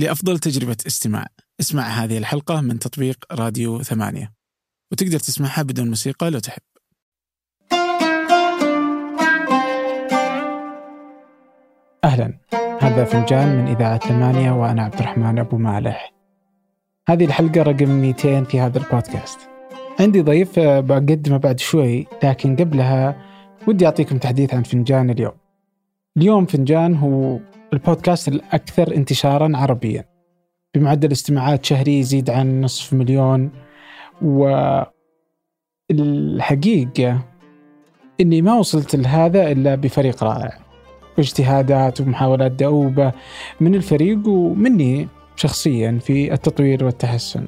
لأفضل تجربة استماع. اسمع هذه الحلقة من تطبيق راديو ثمانية. وتقدر تسمعها بدون موسيقى لو تحب. أهلا. هذا فنجان من إذاعة ثمانية وأنا عبد الرحمن أبو مالح. هذه الحلقة رقم 200 في هذا البودكاست. عندي ضيف آه، بقدمه بعد شوي لكن قبلها ودي أعطيكم تحديث عن فنجان اليوم. اليوم فنجان هو البودكاست الأكثر انتشارا عربيا. بمعدل استماعات شهري يزيد عن نصف مليون. والحقيقة إني ما وصلت لهذا إلا بفريق رائع. واجتهادات ومحاولات دؤوبة من الفريق ومني شخصيا في التطوير والتحسن.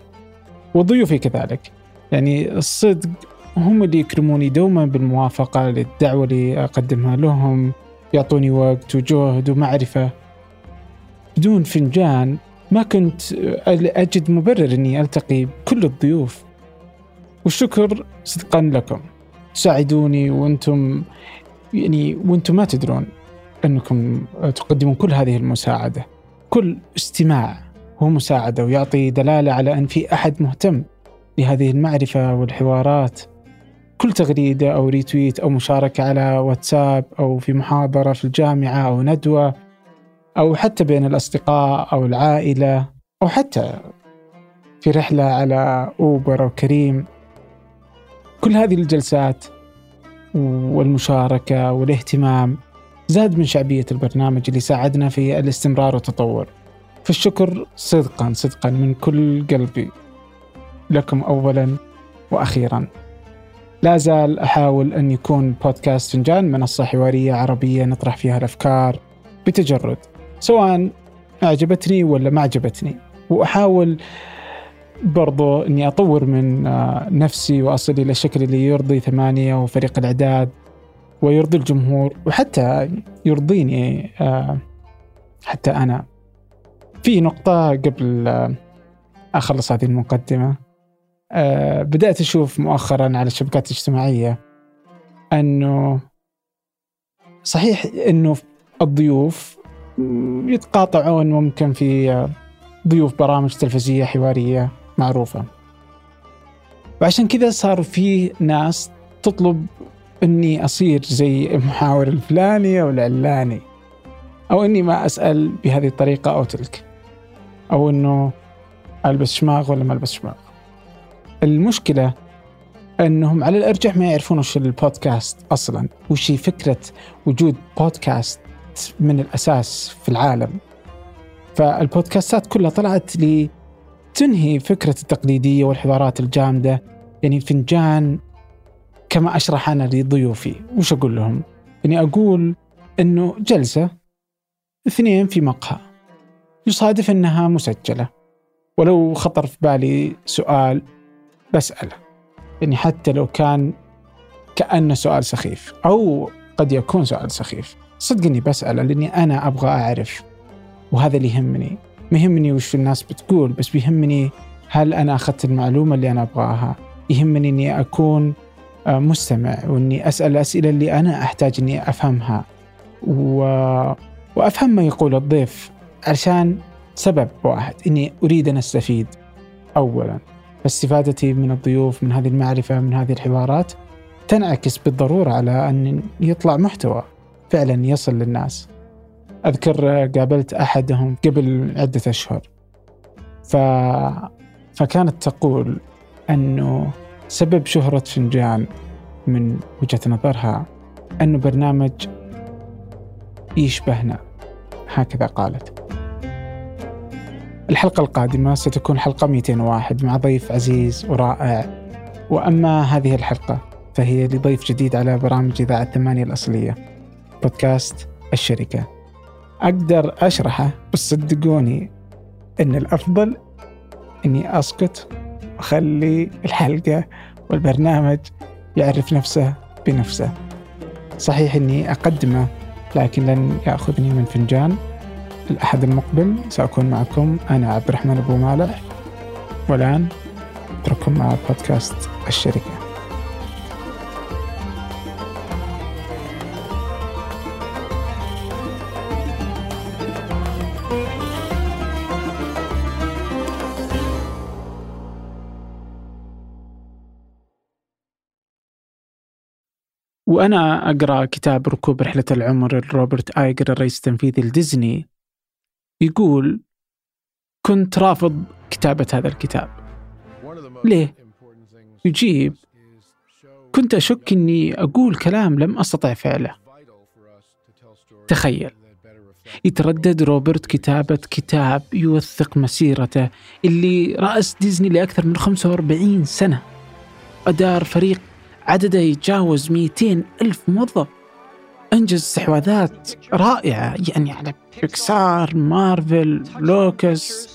وضيوفي كذلك. يعني الصدق هم اللي يكرموني دوما بالموافقة للدعوة اللي أقدمها لهم. يعطوني وقت وجهد ومعرفة. بدون فنجان ما كنت أجد مبرر أني ألتقي بكل الضيوف. والشكر صدقا لكم. تساعدوني وأنتم يعني وأنتم ما تدرون أنكم تقدمون كل هذه المساعدة. كل استماع هو مساعدة ويعطي دلالة على أن في أحد مهتم لهذه المعرفة والحوارات. كل تغريدة أو ريتويت أو مشاركة على واتساب أو في محاضرة في الجامعة أو ندوة أو حتى بين الأصدقاء أو العائلة أو حتى في رحلة على أوبر أو كريم كل هذه الجلسات والمشاركة والاهتمام زاد من شعبية البرنامج اللي ساعدنا في الاستمرار والتطور. فالشكر صدقا صدقا من كل قلبي لكم أولا وأخيرا. لا زال أحاول أن يكون بودكاست فنجان منصة حوارية عربية نطرح فيها الأفكار بتجرد سواء أعجبتني ولا ما عجبتني وأحاول برضو أني أطور من آه، نفسي وأصل إلى الشكل اللي يرضي ثمانية وفريق الإعداد ويرضي الجمهور وحتى يرضيني آه، حتى أنا. في نقطة قبل آه، أخلص هذه المقدمة. بدأت أشوف مؤخرا على الشبكات الاجتماعية أنه صحيح أنه الضيوف يتقاطعون ممكن في ضيوف برامج تلفزية حوارية معروفة. وعشان كذا صار في ناس تطلب إني أصير زي المحاور الفلاني أو العلاني أو إني ما أسأل بهذه الطريقة أو تلك أو إنه ألبس شماغ ولا ما ألبس شماغ. المشكلة أنهم على الأرجح ما يعرفون وش البودكاست أصلا وش هي فكرة وجود بودكاست من الأساس في العالم. فالبودكاستات كلها طلعت لتنهي فكرة التقليدية والحوارات الجامدة يعني فنجان كما أشرح أنا لضيوفي. وش أقول لهم؟ يعني أقول أنه جلسة اثنين في مقهى. يصادف أنها مسجلة. ولو خطر في بالي سؤال بسأله يعني حتى لو كان كأنه سؤال سخيف أو قد يكون سؤال سخيف. صدقني بسأله لأني أنا أبغى أعرف وهذا اللي يهمني. ما يهمني وش الناس بتقول بس بيهمني هل أنا أخذت المعلومة اللي أنا أبغاها. يهمني أني أكون آه، مستمع وأني أسأل الأسئلة اللي أنا أحتاج أني أفهمها. و... وأفهم ما يقول الضيف عشان سبب واحد أني أريد أن أستفيد أولا. فاستفادتي من الضيوف من هذه المعرفة من هذه الحوارات تنعكس بالضرورة على أن يطلع محتوى فعلا يصل للناس. أذكر قابلت أحدهم قبل عدة أشهر. ف... فكانت تقول أنه سبب شهرة فنجان من وجهة نظرها أنه برنامج يشبهنا هكذا قالت. الحلقة القادمة ستكون حلقة 201 مع ضيف عزيز ورائع. وأما هذه الحلقة فهي لضيف جديد على برامج إذاعة ثمانية الأصلية بودكاست الشركة. أقدر أشرحه بس صدقوني أن الأفضل أني أسكت وأخلي الحلقة والبرنامج يعرف نفسه بنفسه. صحيح أني أقدمه لكن لن يأخذني من فنجان. الأحد المقبل سأكون معكم أنا عبد الرحمن أبو مالح والآن أترككم مع بودكاست الشركة. وأنا أقرأ كتاب ركوب رحلة العمر لروبرت آيجر الرئيس التنفيذي لديزني. يقول كنت رافض كتابة هذا الكتاب. ليه؟ يجيب كنت أشك أني أقول كلام لم أستطع فعله. تخيل. يتردد روبرت كتابة كتاب يوثق مسيرته اللي رأس ديزني لأكثر من 45 سنة. أدار فريق عدده يتجاوز 200 ألف موظف. أنجز استحواذات رائعة يعني على بيكسار مارفل لوكس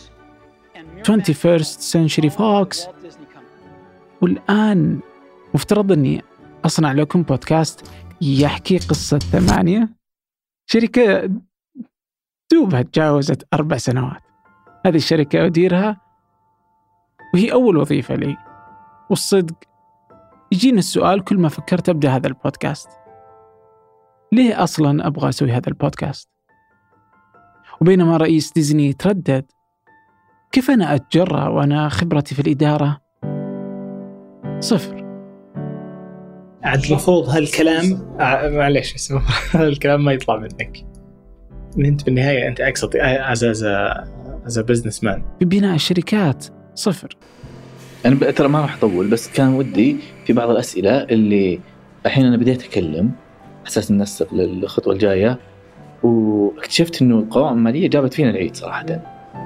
21st Century Fox. والآن مفترض أني أصنع لكم بودكاست يحكي قصة ثمانية. شركة دوبها تجاوزت أربع سنوات. هذه الشركة أديرها وهي أول وظيفة لي. والصدق يجيني السؤال كل ما فكرت أبدأ هذا البودكاست. ليه أصلا أبغى أسوي هذا البودكاست؟ وبينما رئيس ديزني تردد كيف أنا أتجرأ وأنا خبرتي في الإدارة؟ صفر. عاد المفروض هالكلام آه، معليش اسمه هالكلام ما يطلع منك. أنت بالنهاية أنت أقصد as as از بزنس مان في بناء الشركات صفر. أنا ترى ما راح أطول بس كان ودي في بعض الأسئلة اللي الحين أنا بديت اتكلم أساس ننسق للخطوة الجاية واكتشفت إنه القوائم الماليه جابت فينا العيد صراحة.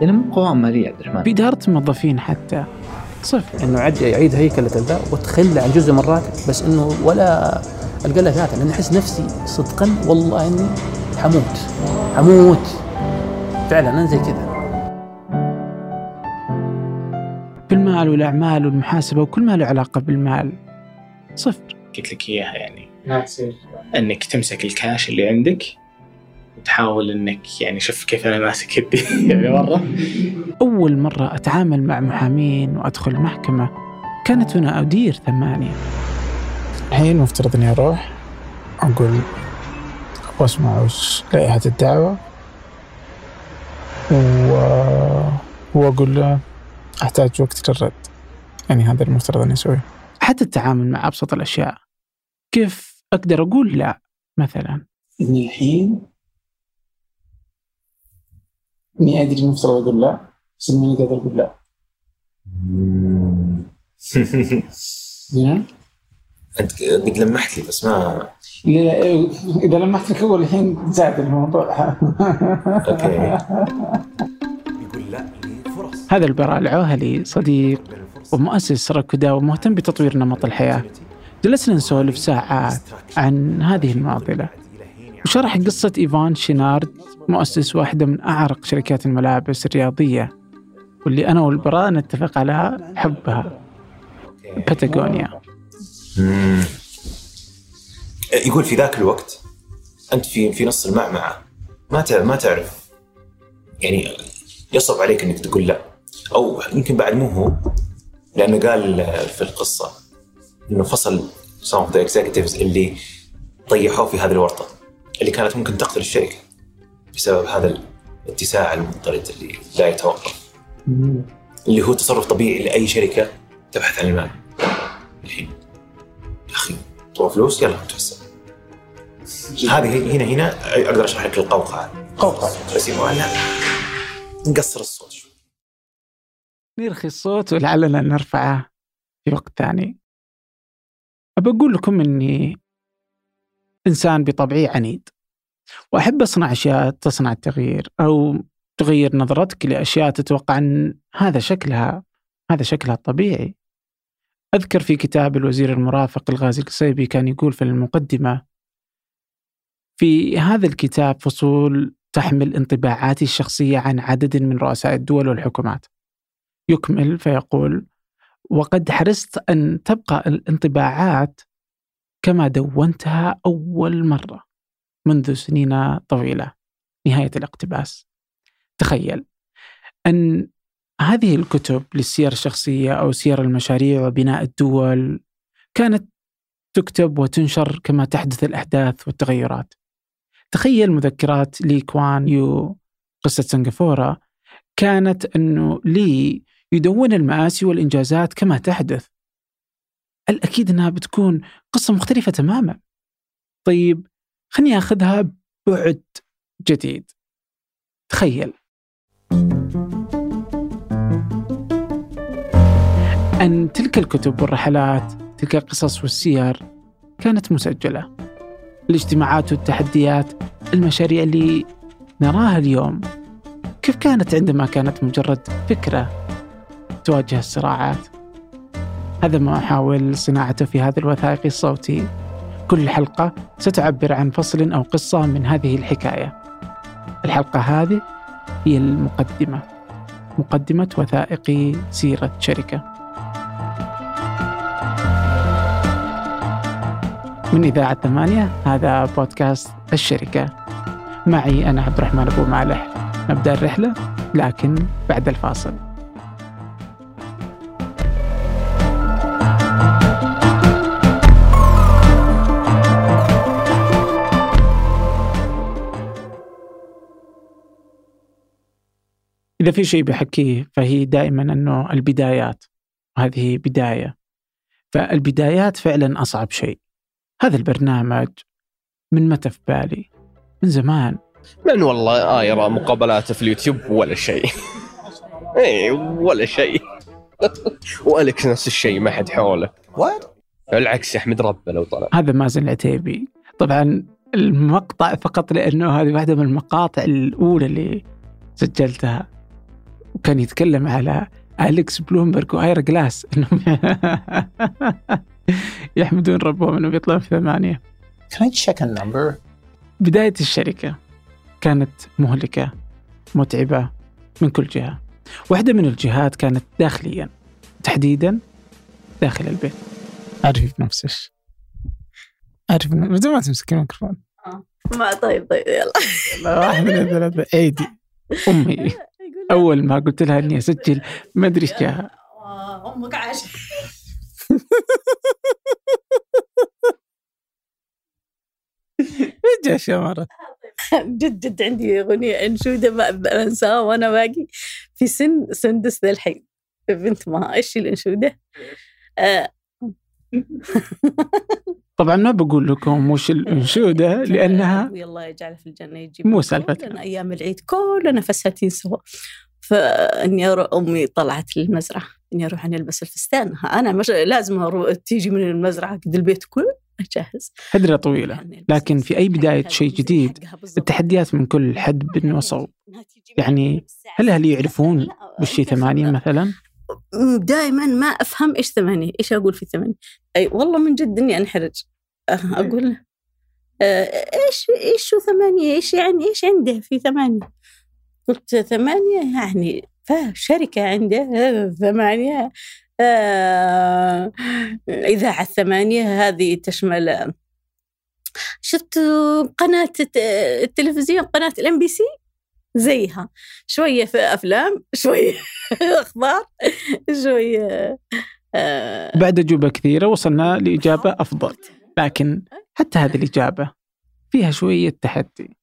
لأنه مو قوائم ماليه عبد الرحمن. بإدارة الموظفين حتى. صفر. إنه عد يعيد هيكله الذا وتخلى عن جزء من الراتب بس إنه ولا ألقى له ذاته لأن أحس نفسي صدقا والله إني حموت. حموت. فعلا أنا زي كذا. بالمال والأعمال والمحاسبة وكل ما له علاقة بالمال. صفر. قلت لك إياها يعني. إنك تمسك الكاش اللي عندك وتحاول إنك يعني شوف كيف أنا ماسك يدي. يعني مرة. أول مرة أتعامل مع محامين وأدخل محكمة كانت وأنا أدير ثمانية. الحين مفترض إني أروح أقول وأسمع وش لائحة الدعوة و... وأقول له أحتاج وقت للرد. يعني هذا المفترض إني أسويه. حتى التعامل مع أبسط الأشياء. كيف أقدر أقول لا مثلا؟ إني الحين إني أدري المفترض أقول لا بس إني ماني قادر أقول لا. زين؟ أنت قد لمحت لي بس ما لا لا إذا لمحت لك أول الحين زاد الموضوع. أوكي. يقول لا لفرص. هذا البراء العوهلي صديق ومؤسس ركودا ومهتم بتطوير نمط الحياة. جلسنا نسولف ساعات عن هذه المعضلة. وشرح قصة إيفان شينارد مؤسس واحدة من أعرق شركات الملابس الرياضية واللي أنا والبراء نتفق على حبها. باتاغونيا. يقول في ذاك الوقت أنت في في نص المعمعة ما ما تعرف. يعني يصعب عليك إنك تقول لا. أو يمكن بعد مو هو لأنه قال في القصة انه فصل some of the executives اللي طيحوه في هذه الورطة اللي كانت ممكن تقتل الشركة بسبب هذا الاتساع المضطرد اللي لا يتوقف. اللي هو تصرف طبيعي لأي شركة تبحث عن المال. الحين يا أخي تبغى فلوس يلا توسع هذه هنا هنا أقدر أشرح لك القوقعة. قوقعة. بس يبغى نقصر الصوت شوي. نرخي الصوت ولعلنا نرفعه في وقت ثاني. أقول لكم أني إنسان بطبعي عنيد وأحب أصنع أشياء تصنع التغيير أو تغير نظرتك لأشياء تتوقع أن هذا شكلها هذا شكلها الطبيعي. أذكر في كتاب الوزير المرافق الغازي القصيبي كان يقول في المقدمة في هذا الكتاب فصول تحمل انطباعاتي الشخصية عن عدد من رؤساء الدول والحكومات. يكمل فيقول وقد حرصت أن تبقى الانطباعات كما دونتها أول مرة منذ سنين طويلة. نهاية الاقتباس. تخيل أن هذه الكتب للسير الشخصية أو سير المشاريع وبناء الدول كانت تكتب وتنشر كما تحدث الأحداث والتغيرات. تخيل مذكرات لي كوان يو قصة سنغافورة كانت أنه لي يدون المآسي والإنجازات كما تحدث. الأكيد أنها بتكون قصة مختلفة تماما. طيب خليني أخذها بعد جديد. تخيل. أن تلك الكتب والرحلات تلك القصص والسير كانت مسجلة الاجتماعات والتحديات المشاريع اللي نراها اليوم. كيف كانت عندما كانت مجرد فكرة؟ تواجه الصراعات هذا ما أحاول صناعته في هذا الوثائقي الصوتي. كل حلقة ستعبر عن فصل أو قصة من هذه الحكاية. الحلقة هذه هي المقدمة. مقدمة وثائقي سيرة شركة. من إذاعة ثمانية هذا بودكاست الشركة. معي أنا عبد الرحمن أبو مالح. نبدأ الرحلة لكن بعد الفاصل. إذا في شيء بحكيه فهي دائما أنه البدايات هذه بداية. فالبدايات فعلا أصعب شيء. هذا البرنامج من متى في بالي؟ من زمان. من والله آه يرى مقابلاته في اليوتيوب ولا شيء. اي ولا شيء. والكس نفس الشيء ما حد حوله وات العكس يحمد ربه لو طلع هذا مازن العتيبي طبعا المقطع فقط لأنه هذه واحدة من المقاطع الأولى اللي سجلتها. وكان يتكلم على أليكس بلومبرج وآيرا جلاس انهم يحمدون ربهم انهم يطلعون في ثمانية. Can I check a number? بداية الشركة كانت مهلكة متعبة من كل جهة. واحدة من الجهات كانت داخليا تحديدا داخل البيت. عارفي بنفسك عارف بدون ما تمسكي الميكروفون. ما طيب طيب يلا. لا، واحد من ثلاثة ايدي أمي. أول ما قلت لها إني أسجل ما أدري إيش جاها آه، أمك عاش إيش جا شمرة جد جد عندي أغنية إنشودة ما أنساها وأنا باقي. في سن سندس ذا الحين بنت ما إيش الإنشودة؟ طبعا ما بقول لكم وش الانشوده لأنها الله يجعله في الجنة يجيب مو. كلنا أيام العيد كلنا فساتين سوا فاني أروح أمي طلعت للمزرعة اني أروح اني ألبس الفستان. أنا مش لازم أروح تيجي من المزرعة قد البيت كله اجهز هدرة طويلة. لكن في أي بداية شيء جديد التحديات من كل حد وصوب يعني هل أهلي يعرفون وش ثمانية مثلا؟ دائما ما أفهم إيش ثمانية إيش أقول في ثمانية أي والله من جد إني أنحرج. أه، أقول له أه، إيش إيش شو ثمانية إيش يعني إيش عنده في ثمانية قلت ثمانية يعني فشركة عنده أه، ثمانية آه، إذاعة ثمانية هذه تشمل شفت قناة الت- التلفزيون قناة الام بي سي زيها. شوية في أفلام شوية أخبار شوية آه، بعد أجوبة كثيرة وصلنا لإجابة أفضل. لكن حتى هذه الإجابة فيها شوية تحدي.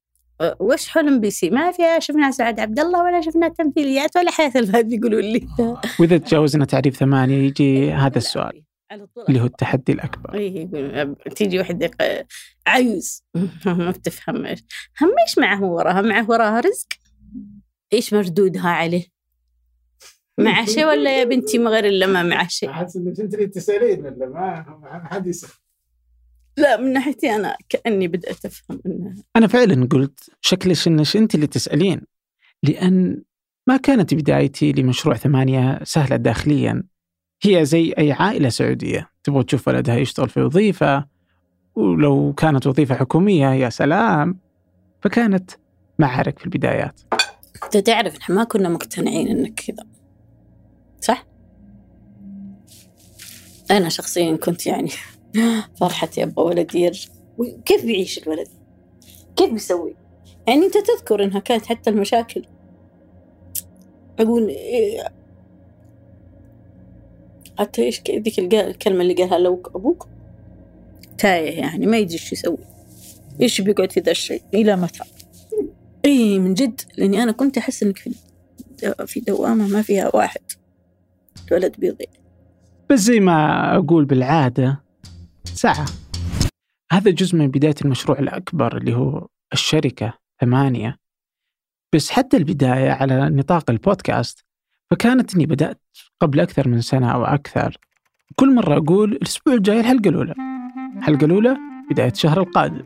وش حلم بي سي؟ ما فيها شفنا سعد عبد الله ولا شفنا تمثيليات ولا حياة الفهد يقولوا لي. وإذا تجاوزنا تعريف ثمانية يجي هذا السؤال. اللي هو التحدي الأكبر. يقول تيجي واحدة ق- عيوز. ما بتفهم إيش. هم إيش معه وراها؟ معه وراها رزق؟ إيش مردودها عليه؟ مع شيء ولا يا بنتي ما غير إلا ما مع شيء؟ أحس إنك أنت اللي تسألين ولا ما؟ ما حد يسأل. لا من ناحيتي أنا كأني بدأت أفهم إنه أنا فعلا قلت شكلش إنش أنت اللي تسألين. لأن ما كانت بدايتي لمشروع ثمانية سهلة داخليا. هي زي أي عائلة سعودية تبغى تشوف ولدها يشتغل في وظيفة ولو كانت وظيفة حكومية يا سلام فكانت معارك في البدايات أنت تعرف إحنا ما كنا مقتنعين إنك كذا صح؟ أنا شخصيا كنت يعني فرحتي أبغى ولدي يرجع كيف بيعيش الولد؟ كيف بيسوي؟ يعني أنت تذكر إنها كانت حتى المشاكل أقول إيه حتى إيش ذيك الكلمة اللي قالها لو أبوك؟ تايه يعني ما يدري إيش يسوي. إيش بيقعد في ذا الشيء؟ إلى متى إي من جد لأني أنا كنت أحس إنك في في دوامة ما فيها واحد. الولد بيضيع بس زي ما أقول بالعادة ساعة. هذا جزء من بداية المشروع الأكبر اللي هو الشركة ثمانية. بس حتى البداية على نطاق البودكاست فكانت إني بدأت قبل أكثر من سنة أو أكثر كل مرة أقول الأسبوع الجاي الحلقة الأولى. الحلقة الأولى بداية الشهر القادم.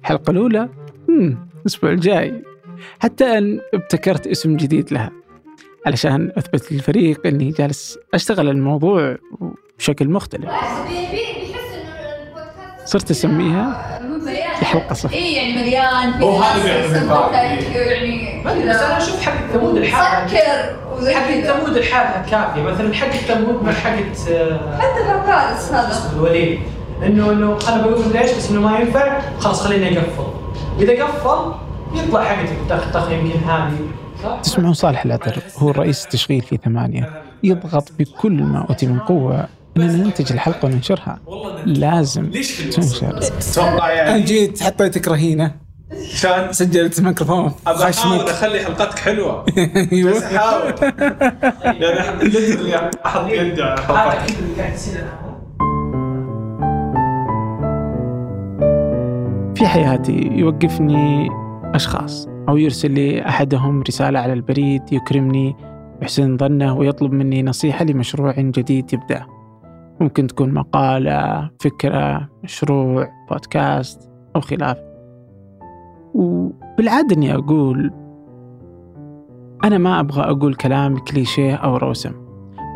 الحلقة الأولى مم. الأسبوع الجاي. حتى أن ابتكرت اسم جديد لها. علشان أثبت للفريق أني جالس أشتغل الموضوع بشكل مختلف. صرت أسميها الحلقة صفر اي يعني مليان. هو هذا بيعمل بالبعض. يعني ما أدري بس أنا أشوف حق ثمود الحالة سكر. حق كذا ثمود الحالة كافية. مثلا حق ثمود مع حقت آه، حتى العكارس هذا. الوليد. انه إنه أنا بقول ليش؟ بس إنه ما ينفع. خلاص خليني أقفل. إذا قفل يطلع حقتك طخ طخ يمكن هذه؟ تسمعون صالح العذر هو الرئيس التشغيل في ثمانية. يضغط بكل ما أوتي من قوة أننا ننتج الحلقة وننشرها. لازم تنشر. أتوقع يعني أنا جيت حطيتك رهينة. عشان سجلت ميكروفون ابى أحاول أخلي حلقتك حلوة. بس أحاول. يعني اللي أحط يدي على حلقتك الآن. في حياتي يوقفني أشخاص أو يرسل لي أحدهم رسالة على البريد يكرمني بحسن ظنه ويطلب مني نصيحة لمشروع جديد يبدأ. ممكن تكون مقالة فكرة مشروع بودكاست أو خلافه وبالعادة أني أقول أنا ما أبغى أقول كلام كليشيه أو روسم.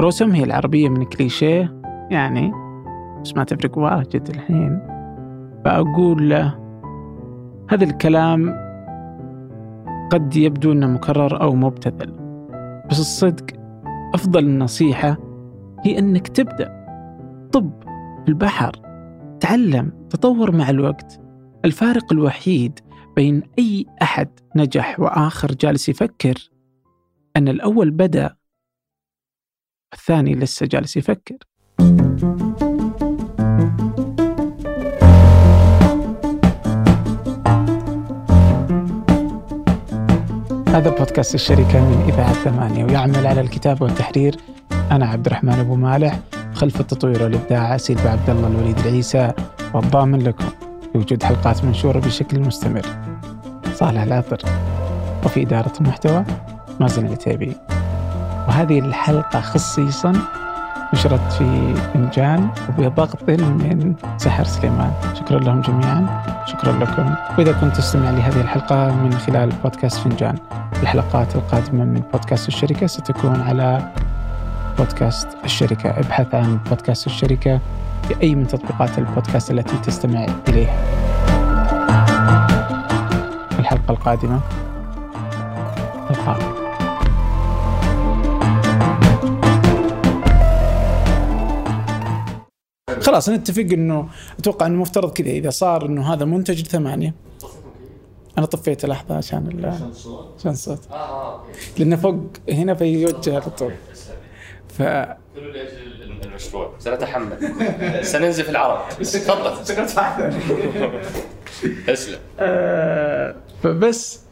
روسم هي العربية من كليشيه يعني بس ما تفرق واجد الحين. فأقول له هذا الكلام قد يبدو أنه مكرر أو مبتذل بس الصدق أفضل نصيحة هي أنك تبدأ. طب البحر تعلم تطور مع الوقت. الفارق الوحيد بين أي أحد نجح وآخر جالس يفكر أن الأول بدأ الثاني لسه جالس يفكر. هذا بودكاست الشركة من إذاعة ثمانية ويعمل على الكتابة والتحرير أنا عبد الرحمن أبو مالح خلف التطوير والإبداع سيلفا عبد الله الوليد العيسى والضامن لكم. بوجود حلقات منشورة بشكل مستمر. صالح العطر وفي إدارة المحتوى مازن العتيبي. وهذه الحلقة خصيصا نشرت في فنجان وبضغط من سحر سليمان. شكرا لهم جميعا. شكرا لكم. وإذا كنت تستمع لهذه الحلقة من خلال بودكاست فنجان الحلقات القادمة من بودكاست الشركة ستكون على بودكاست الشركة. ابحث عن بودكاست الشركة في أي من تطبيقات البودكاست التي تستمع إليها. الحلقة القادمة. نلقاكم خلاص نتفق إنه أتوقع إنه مفترض كذا. إذا صار إنه هذا منتج ثمانية أنا طفيت لحظة عشان ال عشان الصوت. لأنه فوق هنا فيوجه على طول. ف المشروع سنتحمل. سننزف العرب. تفضل. اسلم فبس